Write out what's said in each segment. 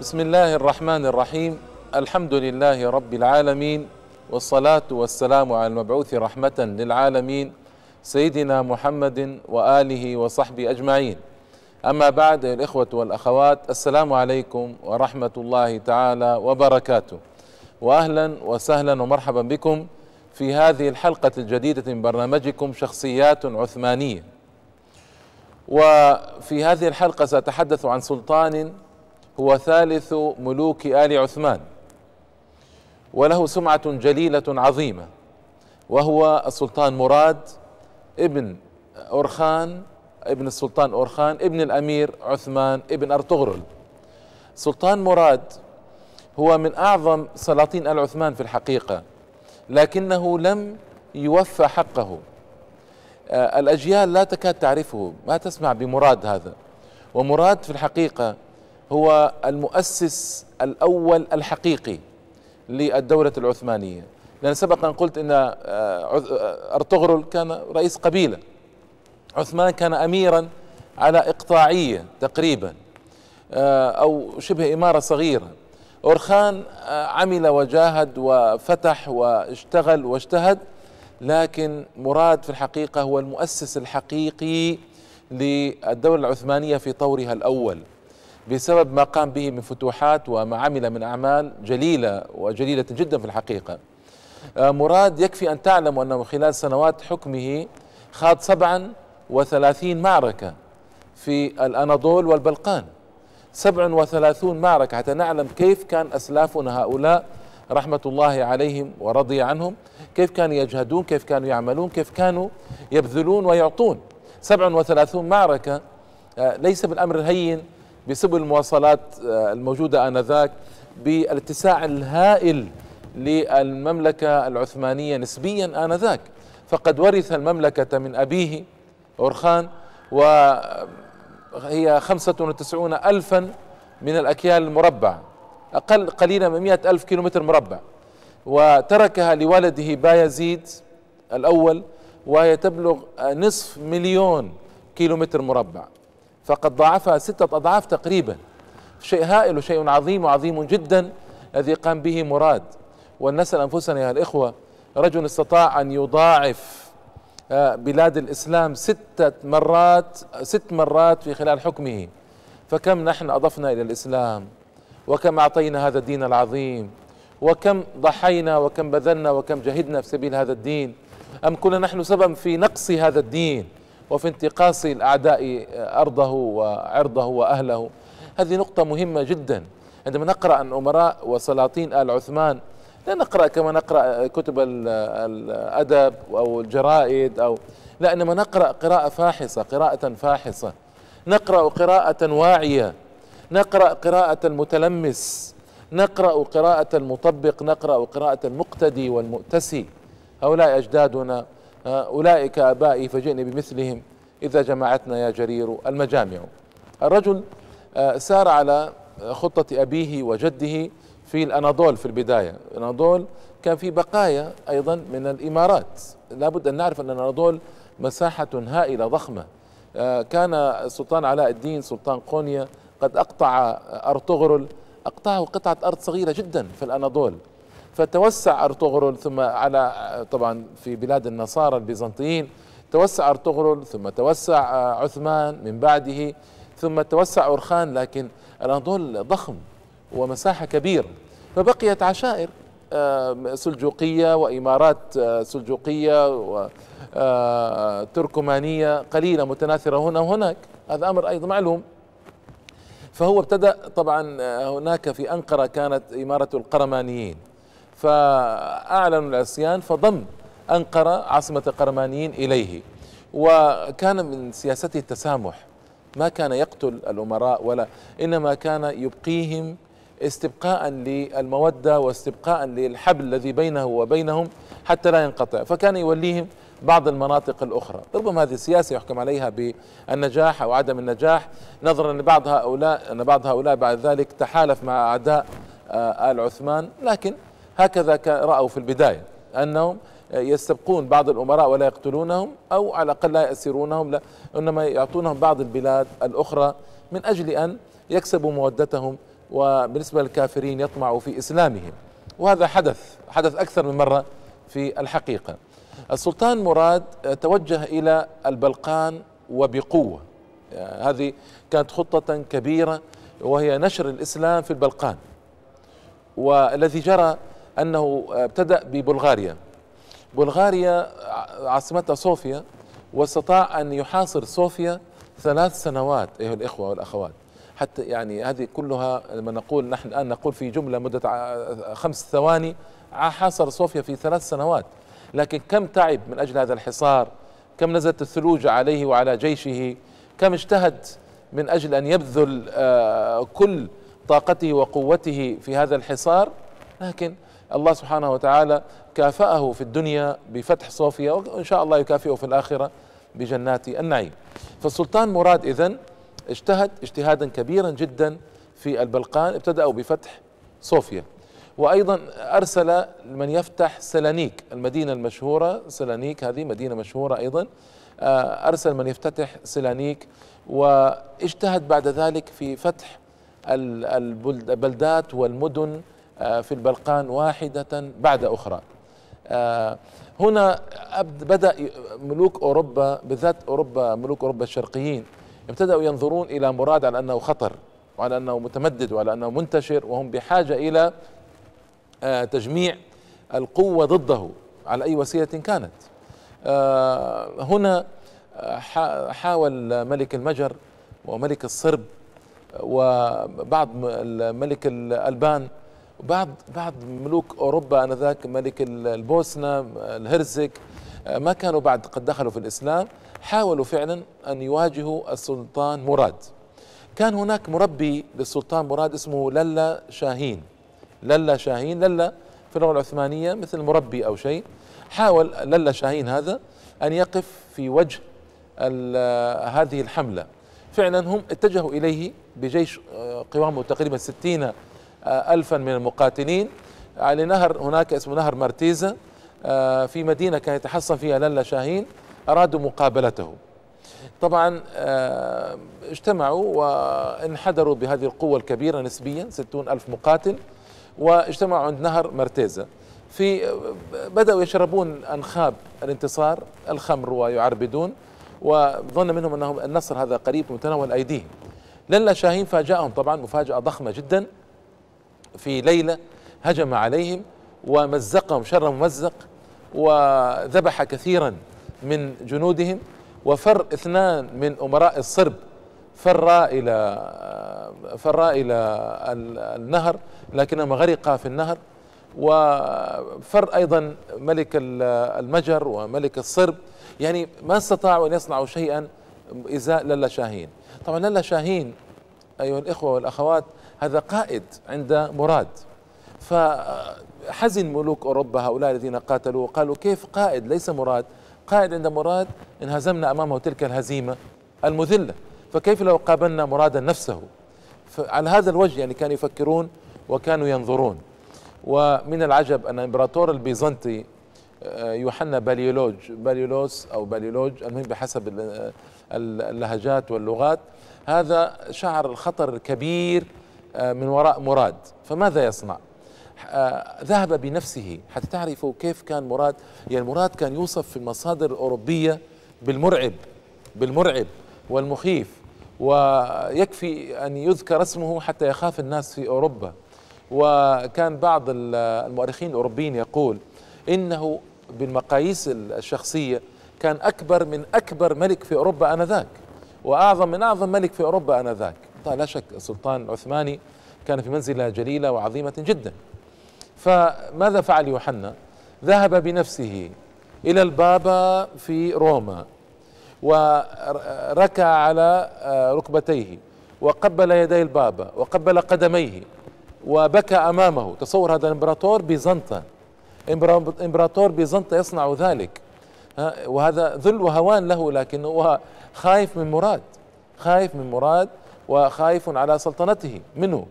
بسم الله الرحمن الرحيم الحمد لله رب العالمين والصلاة والسلام على المبعوث رحمة للعالمين سيدنا محمد وآله وصحبه أجمعين أما بعد الإخوة والأخوات السلام عليكم ورحمة الله تعالى وبركاته وأهلا وسهلا ومرحبا بكم في هذه الحلقة الجديدة من برنامجكم شخصيات عثمانية وفي هذه الحلقة سأتحدث عن سلطان هو ثالث ملوك آل عثمان. وله سمعة جليلة عظيمة وهو السلطان مراد ابن أورخان ابن السلطان أورخان ابن الأمير عثمان ابن أرطغرل. سلطان مراد هو من أعظم سلاطين آل عثمان في الحقيقة لكنه لم يوفى حقه. آه، الأجيال لا تكاد تعرفه. ما تسمع بمراد هذا؟ ومراد في الحقيقة هو المؤسس الأول الحقيقي للدولة العثمانية. لأن سبق أن قلت أن آه، آه، أرطغرل كان رئيس قبيلة. عثمان كان أميرا على إقطاعية تقريبا أو شبه إمارة صغيرة. أورخان عمل وجاهد وفتح واشتغل واجتهد لكن مراد في الحقيقة هو المؤسس الحقيقي للدولة العثمانية في طورها الأول. بسبب ما قام به من فتوحات وما عمل من أعمال جليلة وجليلة جدا في الحقيقة. مراد يكفي أن تعلم أنه خلال سنوات حكمه خاض سبعا وثلاثين معركة في الأناضول والبلقان. سبع وثلاثون معركة حتى نعلم كيف كان أسلافنا هؤلاء رحمة الله عليهم ورضي عنهم كيف كانوا يجهدون كيف كانوا يعملون كيف كانوا يبذلون ويعطون. سبع وثلاثون معركة آه، ليس بالأمر الهين بسبب المواصلات آه، الموجودة آنذاك بالاتساع الهائل للمملكة العثمانية نسبيا آنذاك. فقد ورث المملكة من أبيه أورخان وهي خمسة وتسعون ألفا من الأكيال المربع أقل قليلا من مئة ألف كيلومتر مربع. وتركها لولده بايزيد الأول وهي تبلغ نصف مليون كيلومتر مربع. فقد ضاعفها ستة أضعاف تقريبا. شيء هائل وشيء عظيم وعظيم جدا الذي قام به مراد. ولنسأل أنفسنا يا الإخوة رجل استطاع أن يضاعف آه، بلاد الإسلام ستة مرات ست مرات في خلال حكمه. فكم نحن أضفنا إلى الإسلام؟ وكم أعطينا هذا الدين العظيم؟ وكم ضحينا وكم بذلنا وكم جهدنا في سبيل هذا الدين؟ أم كنا نحن سبب في نقص هذا الدين؟ وفي انتقاص الأعداء أرضه وعرضه وأهله. هذه نقطة مهمة جدا. عندما نقرأ عن أمراء وسلاطين آل عثمان لا نقرأ كما نقرأ كتب الأدب أو الجرائد أو لا إنما نقرأ قراءة فاحصة قراءة فاحصة. نقرأ قراءة واعية. نقرأ قراءة المتلمس. نقرأ قراءة المطبق. نقرأ قراءة المقتدي والمؤتسي. هؤلاء أجدادنا أولئك آبائي فجئني بمثلهم. إذا جمعتنا يا جرير المجامع. الرجل آه، سار على خطة أبيه وجده في الأناضول في البداية. الأناضول كان في بقايا أيضا من الإمارات. لابد أن نعرف أن الأناضول مساحة هائلة ضخمة. آه، كان السلطان علاء الدين سلطان قونيا قد أقطع أرطغرل. أقطعه قطعة أرض صغيرة جدا في الأناضول. فتوسع أرطغرل ثم على طبعا في بلاد النصارى البيزنطيين توسع أرطغرل ثم توسع عثمان من بعده ثم توسع أورخان لكن الأناضول ضخم ومساحة كبيرة. فبقيت عشائر سلجوقية وإمارات سلجوقية وتركمانية قليلة متناثرة هنا وهناك. هذا أمر أيضا معلوم. فهو ابتدأ طبعا آه، هناك في أنقرة كانت إمارة القرمانيين. فأعلنوا العصيان فضم أنقرة عاصمة القرمانيين إليه. وكان من سياسته التسامح. ما كان يقتل الأمراء ولا إنما كان يبقيهم استبقاء للمودة واستبقاء للحبل الذي بينه وبينهم حتى لا ينقطع. فكان يوليهم بعض المناطق الأخرى. ربما هذه السياسة يحكم عليها بالنجاح أو عدم النجاح. نظرا لبعض هؤلاء أن بعض هؤلاء بعد ذلك تحالف مع أعداء آه، آل عثمان. لكن هكذا رأوا في البداية أنهم يستبقون بعض الأمراء ولا يقتلونهم أو على الأقل لا يأسرونهم لا إنما يعطونهم بعض البلاد الأخرى من أجل أن يكسبوا مودتهم وبالنسبة للكافرين يطمع في إسلامهم. وهذا حدث حدث أكثر من مرة في الحقيقة. السلطان مراد توجه إلى البلقان وبقوة. هذه كانت خطة كبيرة وهي نشر الإسلام في البلقان. والذي جرى أنه ابتدأ ببلغاريا. بلغاريا عاصمتها صوفيا واستطاع أن يحاصر صوفيا ثلاث سنوات أيها الإخوة والأخوات. حتى يعني هذه كلها لما نقول نحن الآن نقول في جملة مدة خمس ثواني حاصر صوفيا في ثلاث سنوات. لكن كم تعب من أجل هذا الحصار؟ كم نزلت الثلوج عليه وعلى جيشه؟ كم اجتهد من أجل أن يبذل آه، كل طاقته وقوته في هذا الحصار؟ لكن الله سبحانه وتعالى كافأه في الدنيا بفتح صوفيا وإن شاء الله يكافئه في الآخرة بجنات النعيم. فالسلطان مراد إذن اجتهد اجتهادا كبيرا جدا في البلقان ابتدأوا بفتح صوفيا. وأيضا أرسل من يفتح سلانيك المدينة المشهورة سلانيك هذه مدينة مشهورة أيضا آه، أرسل من يفتتح سلانيك واجتهد بعد ذلك في فتح البلدات والمدن في البلقان واحدة بعد أخرى. آه، هنا بدأ ملوك أوروبا بالذات أوروبا ملوك أوروبا الشرقيين ابتدأوا ينظرون إلى مراد على أنه خطر وعلى أنه متمدد وعلى أنه منتشر وهم بحاجة إلى آه، تجميع القوة ضده على أي وسيلة كانت. هنا حاول ملك المجر وملك الصرب وبعض الملك الألبان وبعض بعض ملوك أوروبا آنذاك ملك البوسنة الهرزك ما كانوا بعد قد دخلوا في الإسلام حاولوا فعلا أن يواجهوا السلطان مراد. كان هناك مربي للسلطان مراد اسمه للا شاهين. للا شاهين للا في اللغة العثمانية مثل مربي أو شيء. حاول للا شاهين هذا أن يقف في وجه هذه الحملة. فعلا هم اتجهوا إليه بجيش آه، قوامه تقريبا ستين ألفا من المقاتلين. على نهر هناك اسمه نهر مرتيزة آه، في مدينة كان يتحصن فيها للا شاهين أرادوا مقابلته. طبعا آه، اجتمعوا وانحدروا بهذه القوة الكبيرة نسبيا ستون ألف مقاتل واجتمعوا عند نهر مرتيزة في بدأوا يشربون أنخاب الانتصار الخمر ويعربدون وظن منهم أنهم النصر هذا قريب متناول أيديهم. للا شاهين فاجأهم طبعا مفاجأة ضخمة جدا. في ليلة هجم عليهم ومزقهم شر ممزق وذبح كثيرا من جنودهم وفر اثنان من أمراء الصرب فرا إلى فرا إلى النهر لكنهما غرقا في النهر وفر أيضا ملك المجر وملك الصرب. يعني ما استطاعوا أن يصنعوا شيئا إزاء للا شاهين طبعا للا شاهين أيها الإخوة والأخوات هذا قائد عند مراد. فحزن ملوك أوروبا هؤلاء الذين قاتلوا قالوا كيف قائد؟ ليس مراد. قائد عند مراد انهزمنا أمامه تلك الهزيمة المذلة. فكيف لو قابلنا مرادا نفسه؟ على هذا الوجه يعني كانوا يفكرون وكانوا ينظرون. ومن العجب أن الامبراطور البيزنطي آه، يوحنا باليولوج باليولوس أو باليولوج المهم بحسب اللهجات واللغات هذا شعر الخطر الكبير من وراء مراد. فماذا يصنع؟ آه، ذهب بنفسه. حتى تعرفوا كيف كان مراد؟ يعني مراد كان يوصف في المصادر الأوروبية بالمرعب بالمرعب والمخيف ويكفي أن يذكر اسمه حتى يخاف الناس في أوروبا. وكان بعض المؤرخين الأوروبيين يقول إنه بالمقاييس الشخصية كان أكبر من أكبر ملك في أوروبا آنذاك وأعظم من أعظم ملك في أوروبا آنذاك. لا شك السلطان العثماني كان في منزلة جليلة وعظيمة جدا. فماذا فعل يوحنا؟ ذهب بنفسه إلى البابا في روما وركع على آه، ركبتيه وقبل يدي البابا وقبل قدميه وبكى أمامه. تصور هذا الإمبراطور بيزنطة. إمبراطور بيزنطة يصنع ذلك. وهذا ذل وهوان له لكنه خايف من مراد خايف من مراد وخايف على سلطنته منه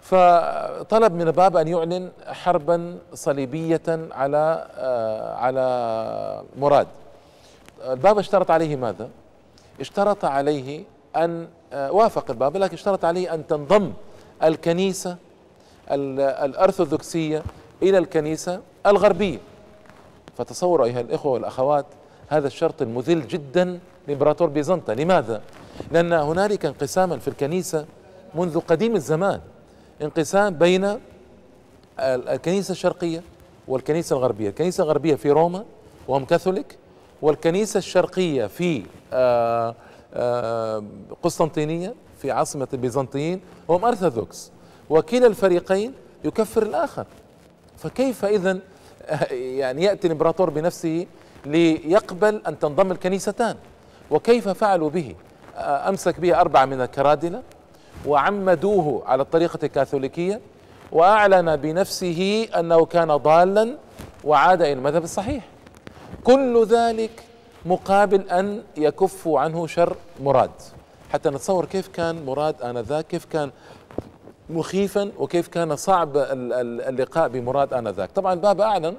فطلب من البابا أن يعلن حربا صليبية على آه، على مراد البابا اشترط عليه ماذا؟ اشترط عليه أن آه، وافق البابا لكن اشترط عليه أن تنضم الكنيسة الأرثوذكسية إلى الكنيسة الغربية فتصوروا أيها الإخوة والأخوات هذا الشرط المذل جدا لإمبراطور بيزنطة لماذا؟ لأن هنالك انقساما في الكنيسة منذ قديم الزمان. انقسام بين الكنيسة الشرقية والكنيسة الغربية. الكنيسة الغربية في روما وهم كاثوليك والكنيسة الشرقية في آه، آه، قسطنطينية في عاصمة البيزنطيين وهم أرثوذكس وكلا الفريقين يكفر الآخر. فكيف إذا يعني يأتي الإمبراطور بنفسه ليقبل أن تنضم الكنيستان؟ وكيف فعلوا به؟ أمسك به أربعة من الكرادلة وعمدوه على الطريقة الكاثوليكية وأعلن بنفسه أنه كان ضالا وعاد إلى المذهب الصحيح. كل ذلك مقابل أن يكفوا عنه شر مراد. حتى نتصور كيف كان مراد آنذاك كيف كان مخيفا وكيف كان صعب اللقاء بمراد آنذاك. طبعا الباب أعلن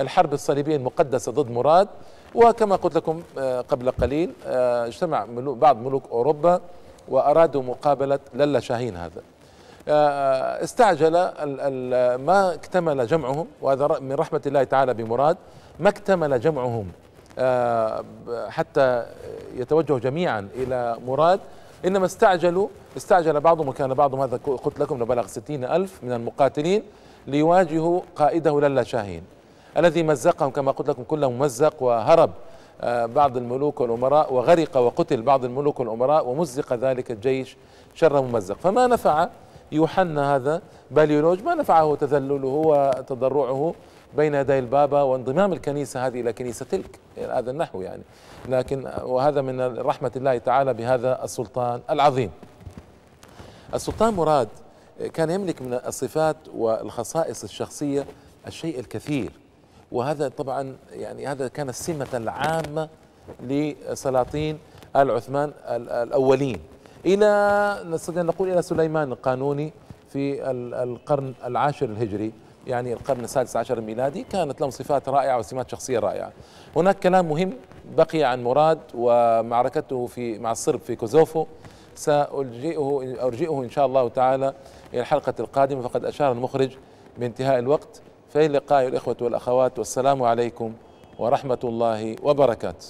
الحرب الصليبية المقدسة ضد مراد وكما قلت لكم آه، قبل قليل آه، اجتمع بعض ملوك أوروبا وأرادوا مقابلة للا شاهين هذا. آه، استعجل ما اكتمل جمعهم وهذا من رحمة الله تعالى بمراد ما اكتمل جمعهم حتى يتوجهوا جميعا إلى مراد. إنما استعجلوا استعجل بعضهم وكان بعضهم هذا قلت لكم لبلغ ستين ألف من المقاتلين ليواجهوا قائده للا شاهين. الذي مزقهم كما قلت لكم كلهم ممزق وهرب آه، بعض الملوك والأمراء وغرق وقتل بعض الملوك والأمراء ومزق ذلك الجيش شر ممزق. فما نفع يوحنا هذا باليولوج ما نفعه تذلله وتضرعه بين يدي البابا وانضمام الكنيسة هذه إلى كنيسة تلك هذا النحو يعني. لكن وهذا من رحمة الله تعالى بهذا السلطان العظيم. السلطان مراد كان يملك من الصفات والخصائص الشخصية الشيء الكثير. وهذا طبعا يعني هذا كان السمة العامة لسلاطين آل عثمان الأولين. إلى نستطيع نقول إلى سليمان القانوني في القرن العاشر الهجري يعني القرن السادس عشر الميلادي كانت لهم صفات رائعة وسمات شخصية رائعة. هناك كلام مهم بقي عن مراد ومعركته في مع الصرب في كوزوفو. سأرجئه أرجئه إن شاء الله تعالى إلى الحلقة القادمة فقد أشار المخرج بانتهاء الوقت. فإلى اللقاء الإخوة والأخوات والسلام عليكم ورحمة الله وبركاته.